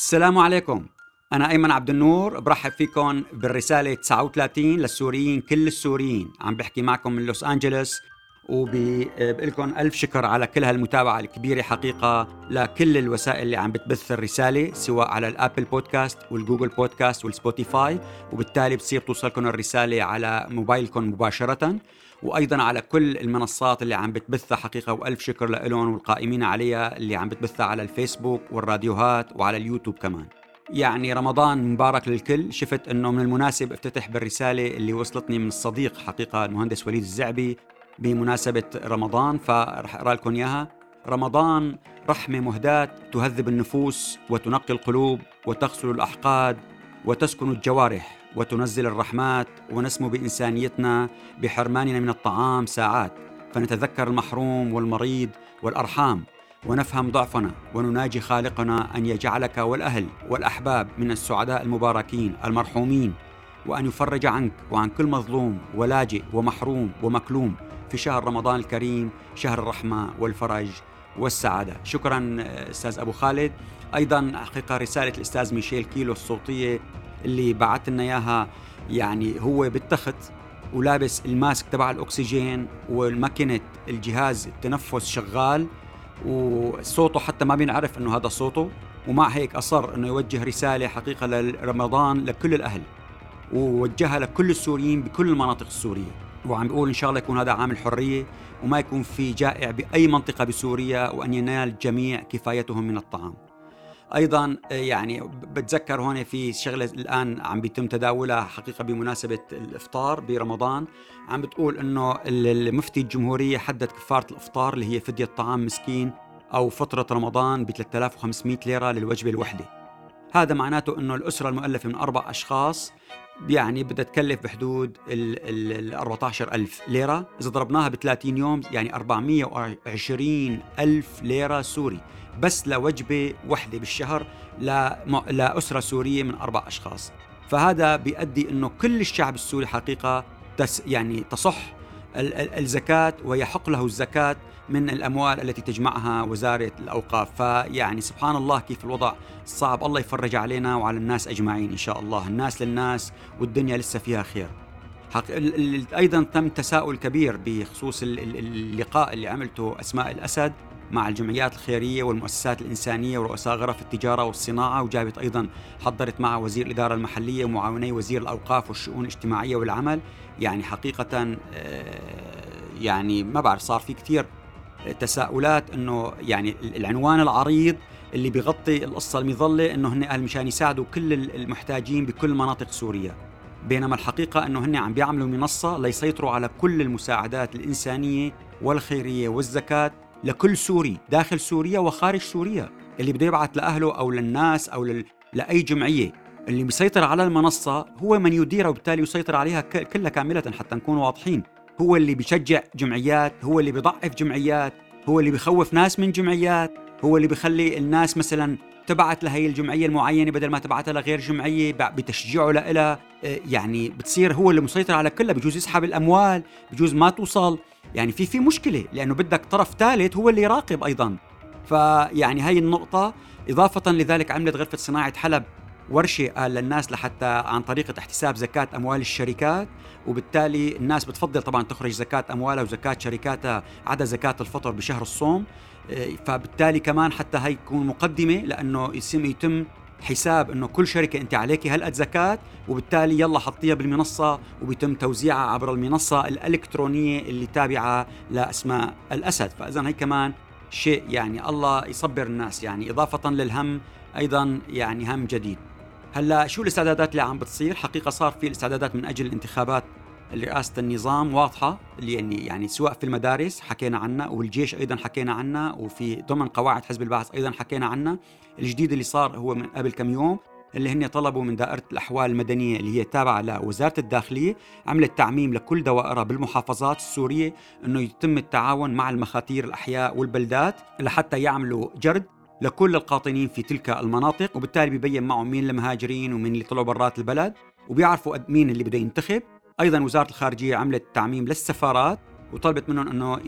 السلام عليكم. أنا أيمن عبد النور برحب فيكم بالرسالة 39 للسوريين كل السوريين. عم بحكي معكم من لوس أنجلوس وبقول لكم ألف شكر على كل هالمتابعة الكبيرة حقيقة لكل الوسائل اللي عم بتبث الرسالة سواء على ال Apple Podcast وال Google Podcast وال Spotify وبالتالي بتصير توصلكم الرسالة على موبايلكم مباشرة. وأيضا على كل المنصات اللي عم بتبثها حقيقة وألف شكر لهم والقائمين عليها اللي عم بتبثها على الفيسبوك والراديوهات وعلى اليوتيوب كمان. يعني رمضان مبارك للكل. شفت إنه من المناسب افتتح بالرسالة اللي وصلتني من الصديق حقيقة المهندس وليد الزعبي بمناسبة رمضان فرح أقرأ لكم إياها. رمضان رحمة مهداة تهذب النفوس وتنقي القلوب وتغسل الأحقاد وتسكن الجوارح. وتنزل الرحمات ونسمو بإنسانيتنا بحرماننا من الطعام ساعات فنتذكر المحروم والمريض والأرحام ونفهم ضعفنا ونناجي خالقنا أن يجعلك والأهل والأحباب من السعداء المباركين المرحومين وأن يفرج عنك وعن كل مظلوم ولاجئ ومحروم ومكلوم في شهر رمضان الكريم شهر الرحمة والفرج والسعادة. شكرا أستاذ أبو خالد. أيضا حقيقة رسالة الأستاذ ميشيل كيلو الصوتية اللي بعت لنا إياها يعني هو بالتخت ولابس الماسك تبع الأكسجين والماكينة الجهاز التنفس شغال وصوته حتى ما بينعرف إنه هذا صوته ومع هيك أصر إنه يوجه رسالة حقيقة لرمضان لكل الأهل ووجهها لكل السوريين بكل المناطق السورية. وعم بيقول إن شاء الله يكون هذا عام الحريه وما يكون في جائع بأي منطقة بسوريا وأن ينال الجميع كفايتهم من الطعام. أيضا يعني بتذكر هون في شغلة الآن عم بيتم تداولها حقيقة بمناسبة الإفطار برمضان. عم بتقول إنه المفتي الجمهورية حدد كفارة الإفطار اللي هي فدية طعام مسكين أو فطرة رمضان ب 3500 ليرة للوجبة الوحدة. هذا معناته إنه الأسرة المؤلفة من أربع أشخاص يعني بدها تكلف بحدود ال 14000 ليرة. إذا ضربناها ب 30 يوم يعني 420 ألف ليرة سوري. بس لوجبة وحدة بالشهر لاسره سورية من أربع أشخاص. فهذا بيؤدي إنه كل الشعب السوري حقيقة تس يعني تصح الزكاة ويحق له الزكاة من الأموال التي تجمعها وزارة الأوقاف. فيعني سبحان الله كيف الوضع صعب. الله يفرج علينا وعلى الناس أجمعين إن شاء الله. الناس للناس والدنيا لسه فيها خير. حق... أيضا تم تساؤل كبير بخصوص اللقاء اللي عملته أسماء الأسد مع الجمعيات الخيرية والمؤسسات الإنسانية ورؤساء غرف التجارة والصناعة. وجابت أيضا حضرت مع وزير الإدارة المحلية ومعاوني وزير الأوقاف والشؤون الاجتماعية والعمل يعني حقيقة آه، يعني ما بعرف صار في كثير تساؤلات إنه يعني العنوان العريض اللي بيغطي القصة المظلة إنه هن أهل مشان يساعدوا كل المحتاجين بكل مناطق سوريا بينما الحقيقة إنه هن عم بيعملوا منصة ليسيطروا على كل المساعدات الإنسانية والخيرية والزكاة لكل سوري داخل سوريا وخارج سوريا اللي بده يبعث لأهله أو للناس أو. لأي جمعية اللي بيسيطر على المنصة هو من يديرها وبالتالي يسيطر عليها كلها كاملة حتى نكون واضحين. هو اللي بيشجع جمعيات هو اللي بيضعف جمعيات هو اللي بيخوف ناس من جمعيات هو اللي بيخلي الناس مثلا تبعت لهي الجمعية المعينة بدل ما تبعتها لغير جمعية بتشجيعه لها آه، يعني بتصير هو اللي مسيطر على كلها بجوز يسحب الأموال بجوز ما توصل. يعني في في مشكلة لأنه بدك طرف ثالث هو اللي يراقب أيضا. فيعني هاي النقطة إضافة لذلك عملت غرفة صناعة حلب ورشة للناس لحتى عن طريقه احتساب زكاة أموال الشركات وبالتالي الناس بتفضل طبعا تخرج زكاة أموالها وزكاة شركاتها عدا زكاة الفطر بشهر الصوم. إيه، فبالتالي كمان حتى هي تكون مقدمة لأنه يتم يتم حساب إنه كل شركة أنت عليك هالقد زكاة وبالتالي يلا حطيها بالمنصة وبيتم توزيعها عبر المنصة الإلكترونية اللي تابعة لأسماء الأسد. فاذا هي كمان شيء يعني الله يصبر الناس يعني إضافة للهم أيضا يعني هم جديد. هلا شو الاستعدادات اللي عم بتصير؟ حقيقة صار في الاستعدادات من أجل الانتخابات رئاسة النظام واضحة اللي يعني يعني سواء في المدارس حكينا عنها والجيش أيضا حكينا عنها وفي ضمن قواعد حزب البعث أيضا حكينا عنها. الجديد اللي صار هو من قبل كم يوم اللي هن طلبوا من دائرة الأحوال المدنية اللي هي تابعة لوزارة الداخلية عملت تعميم لكل دوائرها بالمحافظات السورية أنه يتم التعاون مع المخاتير الأحياء والبلدات لحتى يعملوا جرد. لكل القاطنين في تلك المناطق وبالتالي بيبين معهم مين المهاجرين ومين اللي طلعوا برات البلد وبيعرفوا مين اللي بده ينتخب. أيضا وزارة الخارجية عملت تعميم للسفارات وطلبت منهم إنه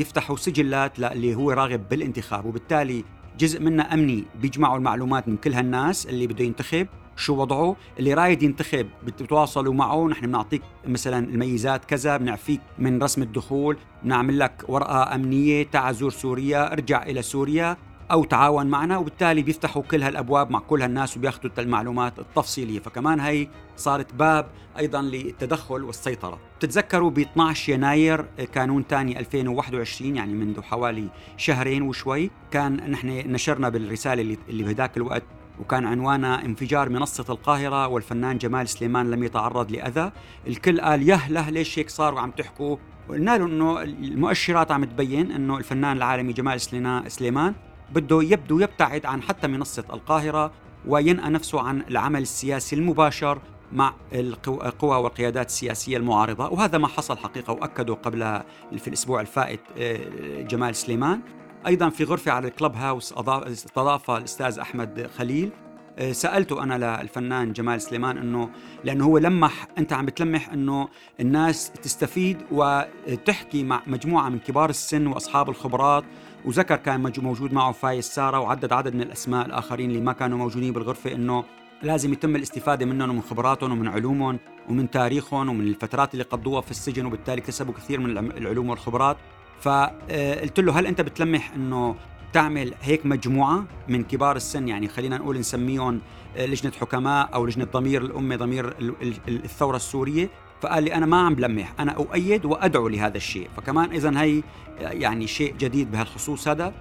يفتحوا سجلات اللي هو راغب بالانتخاب. وبالتالي جزء منها أمني بيجمعوا المعلومات من كل هالناس اللي بده ينتخب. شو وضعه؟ اللي رايد ينتخب بتتواصلوا معه. نحن بنعطيك مثلا الميزات كذا بنعفيك من رسم الدخول بنعمل لك ورقة أمنية تعال زور سوريا ارجع إلى سوريا. أو تعاون معنا وبالتالي بيفتحوا كل هالأبواب مع كل هالناس وبياخذوا المعلومات التفصيلية. فكمان هي صارت باب أيضا للتدخل والسيطرة. بتتذكروا ب 12 يناير قانون ثاني 2021 يعني منذ حوالي شهرين وشوي كان نحن نشرنا بالرسالة اللي, اللي بهداك الوقت وكان عنوانها انفجار منصة القاهرة والفنان جمال سليمان لم يتعرض لأذى. الكل قال يه له ليش هيك صار وعم تحكوا؟ وقلنا له إنه المؤشرات عم تبين إنه الفنان العالمي جمال سليمان بده يبدو يبتعد عن حتى منصة القاهرة وينأى نفسه عن العمل السياسي المباشر مع القوى والقيادات السياسية المعارضة. وهذا ما حصل حقيقة وأكدوا قبل في الأسبوع الفائت آه، جمال سليمان. أيضا في غرفة على الكلب هاوس استضاف الأستاذ أحمد خليل. آه، سالته أنا للفنان جمال سليمان إنه لأنه هو لمح أنت عم بتلمح إنه الناس تستفيد وتحكي مع مجموعة من كبار السن وأصحاب الخبرات وذكر كان موجود معه فايز سارة وعدد عدد من الأسماء الآخرين اللي ما كانوا موجودين بالغرفة إنه لازم يتم الاستفادة منهم ومن خبراتهم ومن علومهم ومن تاريخهم ومن الفترات اللي قضوها في السجن وبالتالي كسبوا كثير من العلوم والخبرات. فقلت له هل أنت بتلمح إنه تعمل هيك مجموعة من كبار السن؟ يعني خلينا نقول نسميهم لجنة حكماء أو لجنة ضمير الأمة ضمير الثورة السورية. فقال لي أنا ما عم بلمح أنا أؤيد وأدعو لهذا الشيء. فكمان اذا هي يعني شيء جديد بهالخصوص هذا.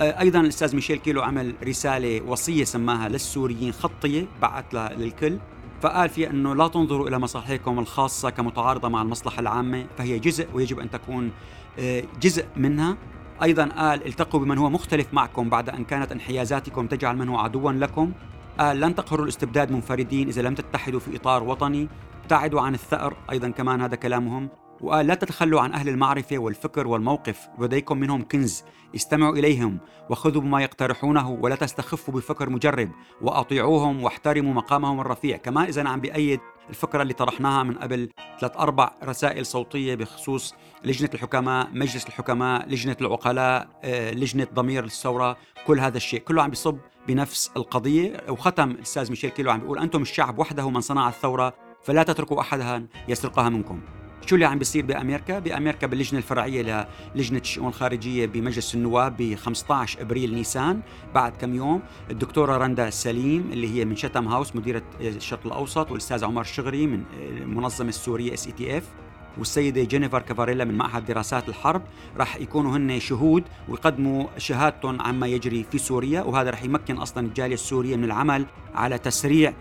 أيضا الأستاذ ميشيل كيلو عمل رسالة وصية سماها للسوريين خطية بعث للكل. فقال فيها إنه لا تنظروا إلى مصالحكم الخاصة كمتعارضة مع المصلحة العامة فهي جزء ويجب أن تكون آه، جزء منها. أيضا قال التقوا بمن هو مختلف معكم بعد أن كانت انحيازاتكم تجعل من هو عدوا لكم. قال لن تقهروا الاستبداد منفردين إذا لم تتحدوا في إطار وطني. ابتعدوا عن الثأر أيضا كمان هذا كلامهم. وقال لا تتخلوا عن أهل المعرفة والفكر والموقف. لديكم منهم كنز. استمعوا إليهم وخذوا بما يقترحونه ولا تستخفوا بفكر مجرب. وأطيعوهم واحترموا مقامهم الرفيع. كمان إذا عم بأيد الفكرة اللي طرحناها من قبل ثلاث أربع رسائل صوتية بخصوص لجنة الحكماء مجلس الحكماء لجنة العقلاء آه، لجنة ضمير الثورة كل هذا الشيء. كله عم بيصب بنفس القضية. وختم الأستاذ ميشيل كيلو عم بيقول أنتم الشعب وحده من صنع الثورة فلا تتركوا أحدا يسرقها منكم. شو اللي عم بيصير بأمريكا؟ بأمريكا باللجنة الفرعية للجنه الشؤون الخارجية بمجلس النواب ب 15 أبريل نيسان بعد كم يوم. الدكتورة رندا سليم اللي هي من Chatham House مديرة الشرق الأوسط والاستاذ عمر شغري من المنظمة السورية SETF والسيدة جينيفر كافاريلا من معهد دراسات الحرب. راح يكونوا هن شهود ويقدموا شهادتهم عما يجري في سوريا وهذا راح يمكن أصلا الجالية السورية من العمل على تسريع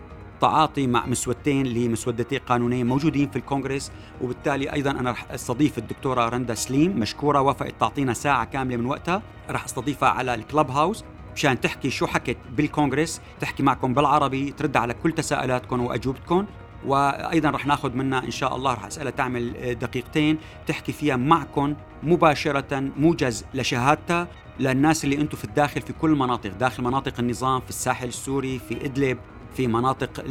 تعاطي مع مسودتين لمسودتين قانونيه موجودين في الكونغرس. وبالتالي أيضا أنا رح أستضيف الدكتورة رندا سليم مشكورة وافقت تعطينا ساعة كاملة من وقتها. رح أستضيفها على الكلب هاوس مشان تحكي شو حكت بالكونغرس تحكي معكم بالعربي ترد على كل تساؤلاتكم واجوبتكم وأيضا رح ناخذ منها إن شاء الله رح أسألها تعمل دقيقتين تحكي فيها معكم مباشرة موجز لشهادتها للناس اللي أنتم في الداخل في كل المناطق داخل مناطق النظام في الساحل السوري في إدلب في مناطق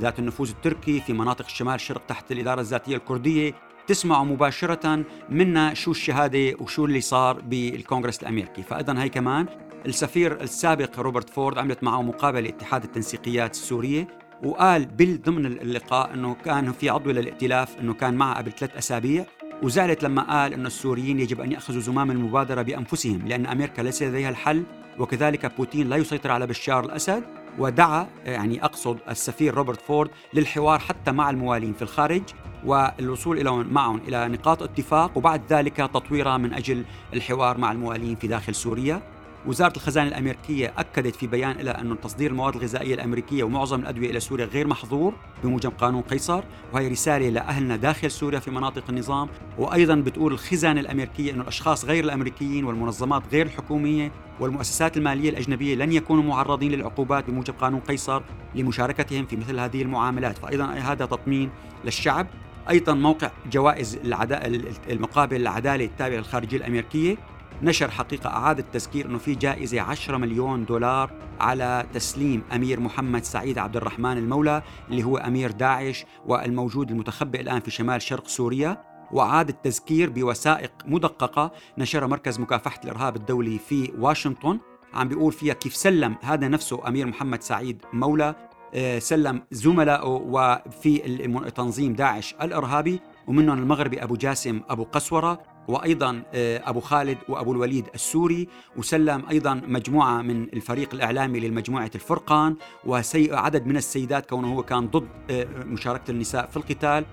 ذات النفوذ التركي في مناطق الشمال الشرق تحت الإدارة الذاتية الكردية. تسمعوا مباشرة منا شو الشهادة وشو اللي صار بالكونغرس الأمريكي. فإذا هي كمان السفير السابق روبرت فورد عملت معه مقابلة اتحاد التنسيقيات السورية وقال ضمن اللقاء إنه كان في عضو للائتلاف إنه كان معه قبل ثلاث أسابيع وزعلت لما قال إنه السوريين يجب أن يأخذوا زمام المبادرة بأنفسهم لأن أمريكا ليس لديها الحل وكذلك بوتين لا يسيطر على بشار الأسد. ودعا يعني أقصد السفير روبرت فورد للحوار حتى مع الموالين في الخارج والوصول إلى معهم إلى نقاط اتفاق وبعد ذلك تطويرها من أجل الحوار مع الموالين في داخل سوريا. وزارة الخزانة الأمريكية أكدت في بيان لها أن تصدير المواد الغذائية الأمريكية ومعظم الأدوية إلى سوريا غير محظور بموجب قانون قيصر وهي رسالة لأهلنا داخل سوريا في مناطق النظام. وأيضا بتقول الخزانة الأمريكية أن الأشخاص غير الأمريكيين والمنظمات غير الحكومية والمؤسسات المالية الأجنبية لن يكونوا معرضين للعقوبات بموجب قانون قيصر لمشاركتهم في مثل هذه المعاملات. فأيضا هذا تطمين للشعب. أيضا موقع جوائز المقابل العدالة التابع للخارجية الأمريكية. نشر حقيقة أعاد التذكير أنه في جائزة 10 مليون دولار على تسليم أمير محمد سعيد عبد الرحمن المولى اللي هو أمير داعش والموجود المتخبئ الآن في شمال شرق سوريا. وأعاد التذكير بوثائق مدققة نشرها مركز مكافحة الإرهاب الدولي في واشنطن. عم بيقول فيها كيف سلم هذا نفسه أمير محمد سعيد مولى آه، سلم زملائه وفي تنظيم داعش الإرهابي ومنهم المغربي أبو جاسم أبو قسورة. وأيضا آه، أبو خالد وأبو الوليد السوري وسلم أيضا مجموعة من الفريق الإعلامي للمجموعة الفرقان وعدد من السيدات كونه هو كان ضد آه، مشاركة النساء في القتال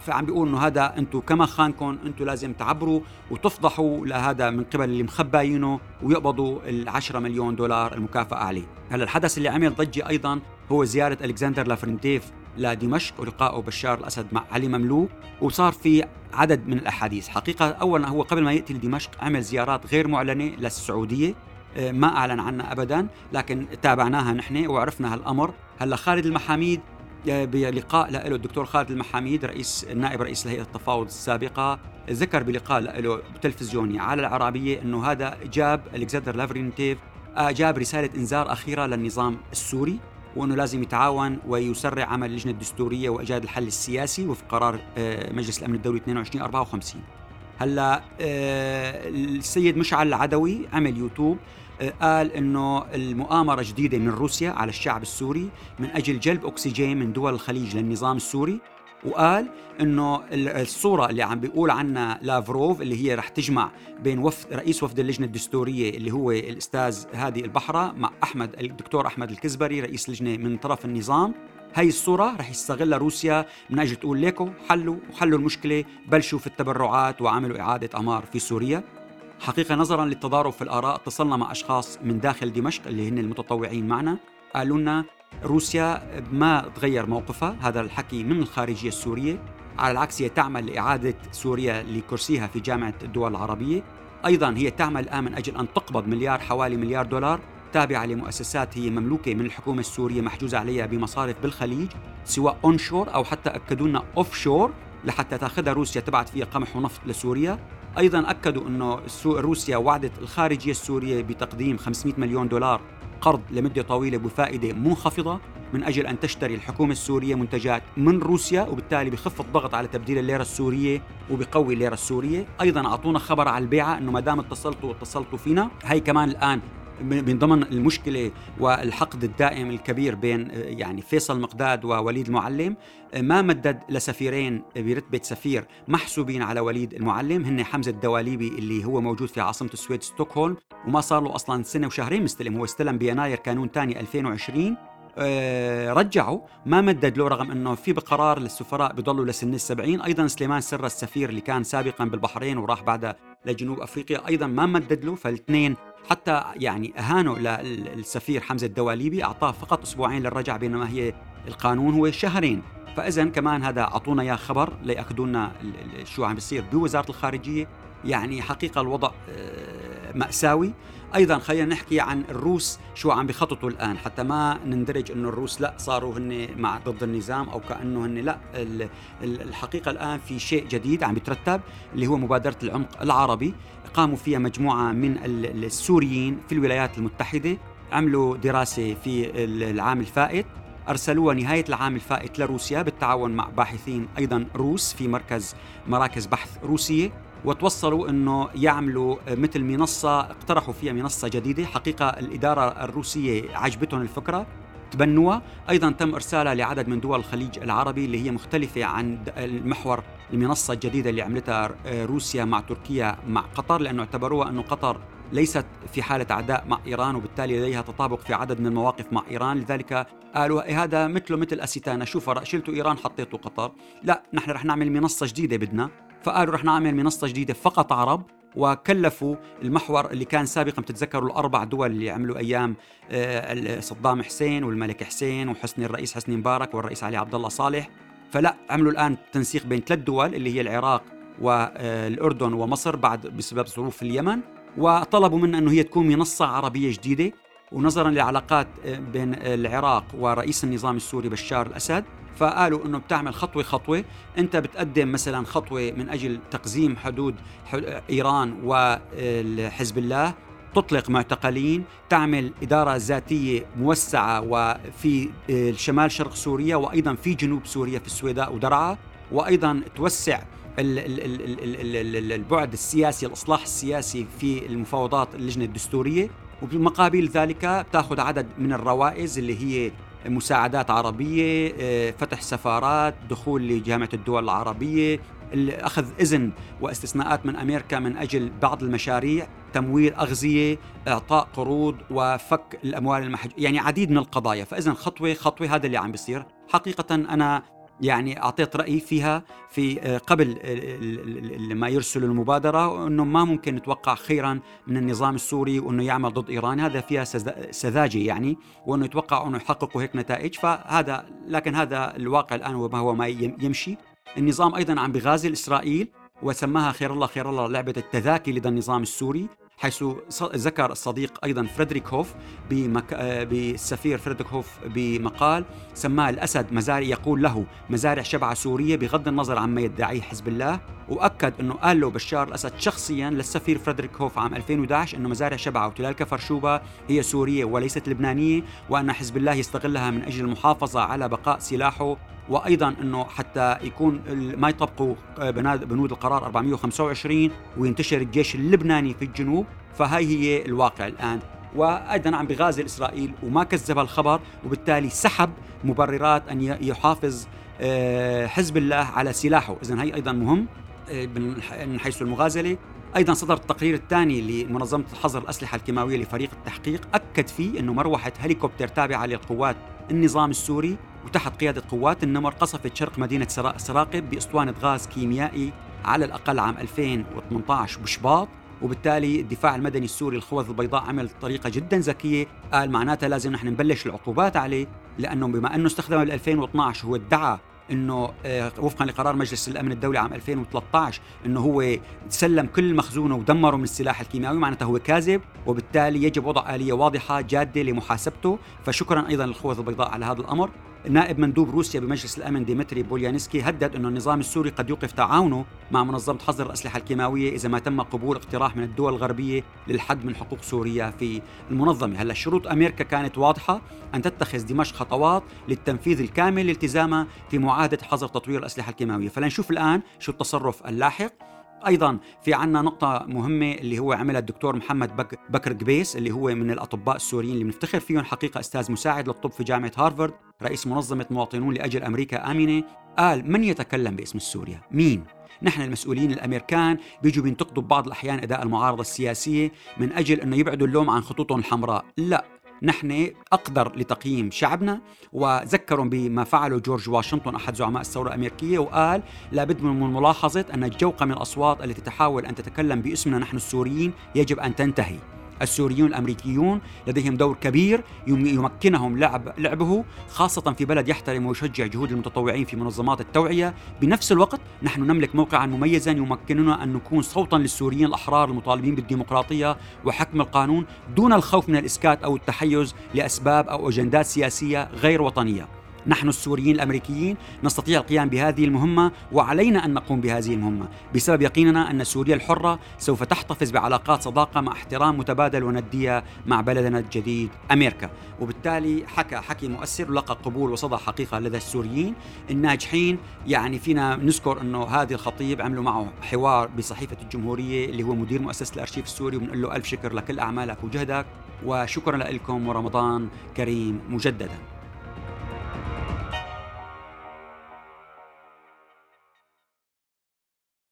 فعم بيقول إنه هذا أنتم كما خانكم أنتم لازم تعبروا وتفضحوا لهذا من قبل اللي مخباينه ويقبضوا ال10 مليون دولار المكافأة عليه. هلا الحدث اللي عمل ضجة أيضا هو زيارة ألكسندر لافرنتيف لدمشق ولقائه بشار الأسد مع علي مملوك وصار في عدد من الأحاديث، حقيقة اولا هو قبل ما يأتي لدمشق عمل زيارات غير معلنة للسعودية آه، ما أعلن عنها ابدا لكن تابعناها نحن وعرفنا هالامر هلأ خالد المحاميد آه، بلقاء له الدكتور خالد المحاميد رئيس نائب رئيس هيئه التفاوض السابقة ذكر بلقاء له تلفزيوني على العربية إنه هذا جاب ألكسندر لافرينتيف آه، جاب رسالة إنذار أخيرة للنظام السوري. وأنه لازم يتعاون ويسرع عمل اللجنة الدستورية وإيجاد الحل السياسي وفق قرار آه، مجلس الأمن الدولي 2254 هلا السيد مشعل العدوي عمل يوتيوب قال إنه المؤامرة جديدة من روسيا على الشعب السوري من أجل جلب أكسجين من دول الخليج للنظام السوري. وقال إنه الصورة اللي عم بيقول عنها لافروف اللي هي رح تجمع بين وفد رئيس وفد اللجنة الدستورية اللي هو الأستاذ هادي البحرة مع احمد الدكتور أحمد الكزبري رئيس لجنة من طرف النظام. هاي الصورة رح يستغلها روسيا من أجل تقول ليكو حلوا وحلوا المشكلة بلشوا في التبرعات وعملوا إعادة أعمار في سوريا. حقيقة نظرا للتضارب في الآراء اتصلنا مع أشخاص من داخل دمشق اللي هن المتطوعين معنا. قالوا لنا روسيا ما تغير موقفها. هذا الحكي من الخارجية السورية على العكس هي تعمل لإعادة سوريا لكرسيها في جامعة الدول العربية. أيضا هي تعمل الآن من أجل أن تقبض مليار حوالي مليار دولار تابعة لمؤسسات هي مملوكة من الحكومة السورية محجوزة عليها بمصارف بالخليج سواء onshore أو حتى أكدوا لنا offshore لحتى تأخذها روسيا تبعت فيها قمح ونفط لسوريا. أيضا أكدوا إنه روسيا وعدت الخارجية السورية بتقديم 500 مليون دولار قرض لمدة طويلة بفائدة منخفضة من أجل أن تشتري الحكومة السورية منتجات من روسيا وبالتالي بخف الضغط على تبديل الليرة السورية وبقوي الليرة السورية، أيضا أعطونا خبر على البيعة إنه ما دام اتصلتوا اتصلتوا فينا، هي كمان الآن من ضمن المشكلة والحقد الدائم الكبير بين يعني فيصل مقداد ووليد المعلم ما مدد لسفيرين برتبة سفير محسوبين على وليد المعلم هن حمزة الدواليبي اللي هو موجود في عاصمة السويد ستوكهولم وما صار له أصلا سنة وشهرين مستلم هو استلم بيناير كانون ثاني 2020 آه، رجعوا ما مدد له رغم إنه في بقرار للسفراء بضلوا لسن السبعين. أيضا سليمان سر السفير اللي كان سابقا بالبحرين وراح بعدها لجنوب أفريقيا أيضا ما مدد له فالاثنين حتى يعني أهانوا للسفير حمزة الدواليبي أعطاه فقط أسبوعين للرجعه بينما هي القانون هو شهرين. فاذا كمان هذا أعطونا يا خبر لياكدوا لنا شو عم بيصير. بوزارة الخارجية يعني حقيقة الوضع مأساوي. أيضا خلينا نحكي عن الروس شو عم بخططوا الآن. حتى ما نندرج إنه الروس لا صاروا هن مع ضد النظام أو كأنه هن لا. الحقيقة الآن في شيء جديد عم يترتب اللي هو مبادرة العمق العربي. قاموا فيها مجموعة من السوريين في الولايات المتحدة. عملوا دراسة في العام الفائت. أرسلوها نهاية العام الفائت لروسيا بالتعاون مع باحثين أيضا روس في مركز مراكز بحث روسية. وتوصلوا إنه يعملوا مثل منصة اقترحوا فيها منصة جديدة حقيقة الإدارة الروسية عجبتهم الفكرة تبنوها. أيضا تم إرسالها لعدد من دول الخليج العربي اللي هي مختلفة عن المحور المنصة الجديدة اللي عملتها روسيا مع تركيا مع قطر لأنه اعتبروها إنه قطر ليست في حالة عداء مع إيران وبالتالي لديها تطابق في عدد من المواقف مع إيران. لذلك قالوا إيه هذا مثله مثل أسيتانا شوف شلتوا إيران حطيتوا قطر. لا نحن رح نعمل منصة جديدة بدنا. فقالوا رح نعمل منصة جديدة فقط عرب وكلفوا المحور اللي كان سابقا بتتذكروا الأربع دول اللي عملوا أيام آه، صدام حسين والملك حسين وحسني الرئيس حسني مبارك والرئيس علي عبد الله صالح. فلا عملوا الآن تنسيق بين ثلاث دول اللي هي العراق والاردن ومصر بعد بسبب ظروف اليمن وطلبوا منا إنه هي تكون منصة عربية جديدة. ونظرا للعلاقات آه، بين العراق ورئيس النظام السوري بشار الأسد فقالوا إنه بتعمل خطوة خطوة. أنت بتقدم مثلا خطوة من أجل تقزيم حدود إيران وحزب الله تطلق معتقلين تعمل إدارة ذاتية موسعة وفي شمال شرق سوريا وأيضا في جنوب سوريا في السويداء ودرعا وأيضا توسع البعد السياسي الإصلاح السياسي في المفاوضات اللجنة الدستورية. وبمقابل ذلك بتاخذ عدد من الروائز اللي هي مساعدات عربية آه، فتح سفارات دخول لجامعة الدول العربية أخذ إذن واستثناءات من أمريكا من أجل بعض المشاريع تمويل أغذية إعطاء قروض وفك الأموال المحج يعني عديد من القضايا. فإذا خطوة خطوة هذا اللي عم بيصير. حقيقة أنا يعني أعطيت رأيي فيها في آه، قبل ما يرسل المبادرة إنه ما ممكن نتوقع خيرا من النظام السوري وإنه يعمل ضد إيران. هذا فيها سذاجة يعني وإنه يتوقع إنه يحققوا هيك نتائج. فهذا لكن هذا الواقع الآن وما هو ما يمشي. النظام أيضا عم بغازل إسرائيل وسماها خير الله خير الله لعبة التذاكي لدى النظام السوري. حيث ذكر الصديق أيضا فريدريك هوف بمك... بالسفير فريدريك هوف بمقال سماه الأسد مزارع يقول له مزارع شبعا سورية بغض النظر عما يدعيه حزب الله. وأكد إنه قال له بشار الأسد شخصيا للسفير فريدريك هوف عام 2011 إنه مزارع شبعا وتلال كفر شوبا هي سورية وليست لبنانية وأن حزب الله يستغلها من أجل المحافظة على بقاء سلاحه وأيضا إنه حتى يكون ما يطبقوا بنود القرار 425 وينتشر الجيش اللبناني في الجنوب. فهي هي الواقع الآن. وأيضا عم بغازل إسرائيل وما كذب الخبر وبالتالي سحب مبررات أن يحافظ آه، حزب الله على سلاحه. اذا هي أيضا مهم آه، من حيث المغازلة. أيضا صدر التقرير الثاني لمنظمة حظر الأسلحة الكيماوية لفريق التحقيق أكد فيه إنه مروحة هليكوبتر تابعة للقوات النظام السوري وتحت قيادة قوات النمر قصفت شرق مدينة سراقب بأسطوانة غاز كيميائي على الأقل عام 2018 بشباط. وبالتالي الدفاع المدني السوري الخوذ البيضاء عمل طريقة جدا ذكية. قال معناتها لازم نحن نبلش العقوبات عليه لأنه بما أنه استخدم بال 2012 هو ادعى إنه آه، وفقا لقرار مجلس الأمن الدولي عام 2013 إنه هو سلم كل مخزونه ودمره من السلاح الكيماوي معناته هو كاذب وبالتالي يجب وضع آلية واضحة جادة لمحاسبته. فشكرا أيضا للخوذ البيضاء على هذا الأمر. نائب مندوب روسيا بمجلس الأمن ديمتري بوليانسكي هدد انه النظام السوري قد يوقف تعاونه مع منظمة حظر الأسلحة الكيماوية إذا ما تم قبول اقتراح من الدول الغربية للحد من حقوق سوريا في المنظمة، هلا شروط أمريكا كانت واضحة أن تتخذ دمشق خطوات للتنفيذ الكامل لالتزامها في معاهدة حظر تطوير الأسلحة الكيماوية، فلنشوف الآن شو التصرف اللاحق أيضا في عنا نقطة مهمة اللي هو عملها الدكتور محمد بك بكر قبيس اللي هو من الأطباء السوريين اللي بنفتخر فيهم حقيقة أستاذ مساعد للطب في جامعة هارفارد، رئيس منظمة مواطنون لأجل أمريكا آمنة، قال من يتكلم باسم سوريا؟ مين؟ نحن المسؤولين الأمريكان بيجوا بينتقدوا ببعض الأحيان أداء المعارضة السياسية من أجل إنه يبعدوا اللوم عن خطوطهم الحمراء، لا نحن أقدر لتقييم شعبنا وذكروا بما فعله جورج واشنطن أحد زعماء الثورة الأمريكية وقال لابد من ملاحظة أن الجوقة من الأصوات التي تحاول أن تتكلم باسمنا نحن السوريين يجب أن تنتهي. السوريون الأمريكيون لديهم دور كبير يمكنهم لعب لعبه خاصة في بلد يحترم ويشجع جهود المتطوعين في منظمات التوعية، بنفس الوقت نحن نملك موقعا مميزا يمكننا أن نكون صوتا للسوريين الأحرار المطالبين بالديمقراطية وحكم القانون دون الخوف من الإسكات أو التحيز لأسباب أو أجندات سياسية غير وطنية. نحن السوريين الأمريكيين نستطيع القيام بهذه المهمة وعلينا أن نقوم بهذه المهمة. بسبب يقيننا أن سوريا الحرة سوف تحتفظ بعلاقات صداقة مع احترام متبادل وندية مع بلدنا الجديد أمريكا. وبالتالي حكى حكي مؤثر ولقى قبول وصدى حقيقة لدى السوريين. الناجحين يعني فينا نذكر أنه هذه الخطيب عملوا معه حوار بصحيفة الجمهورية اللي هو مدير مؤسسة الأرشيف السوري وبنقول له ألف شكر لكل أعمالك وجهدك. وشكرا لكم ورمضان كريم مجددا.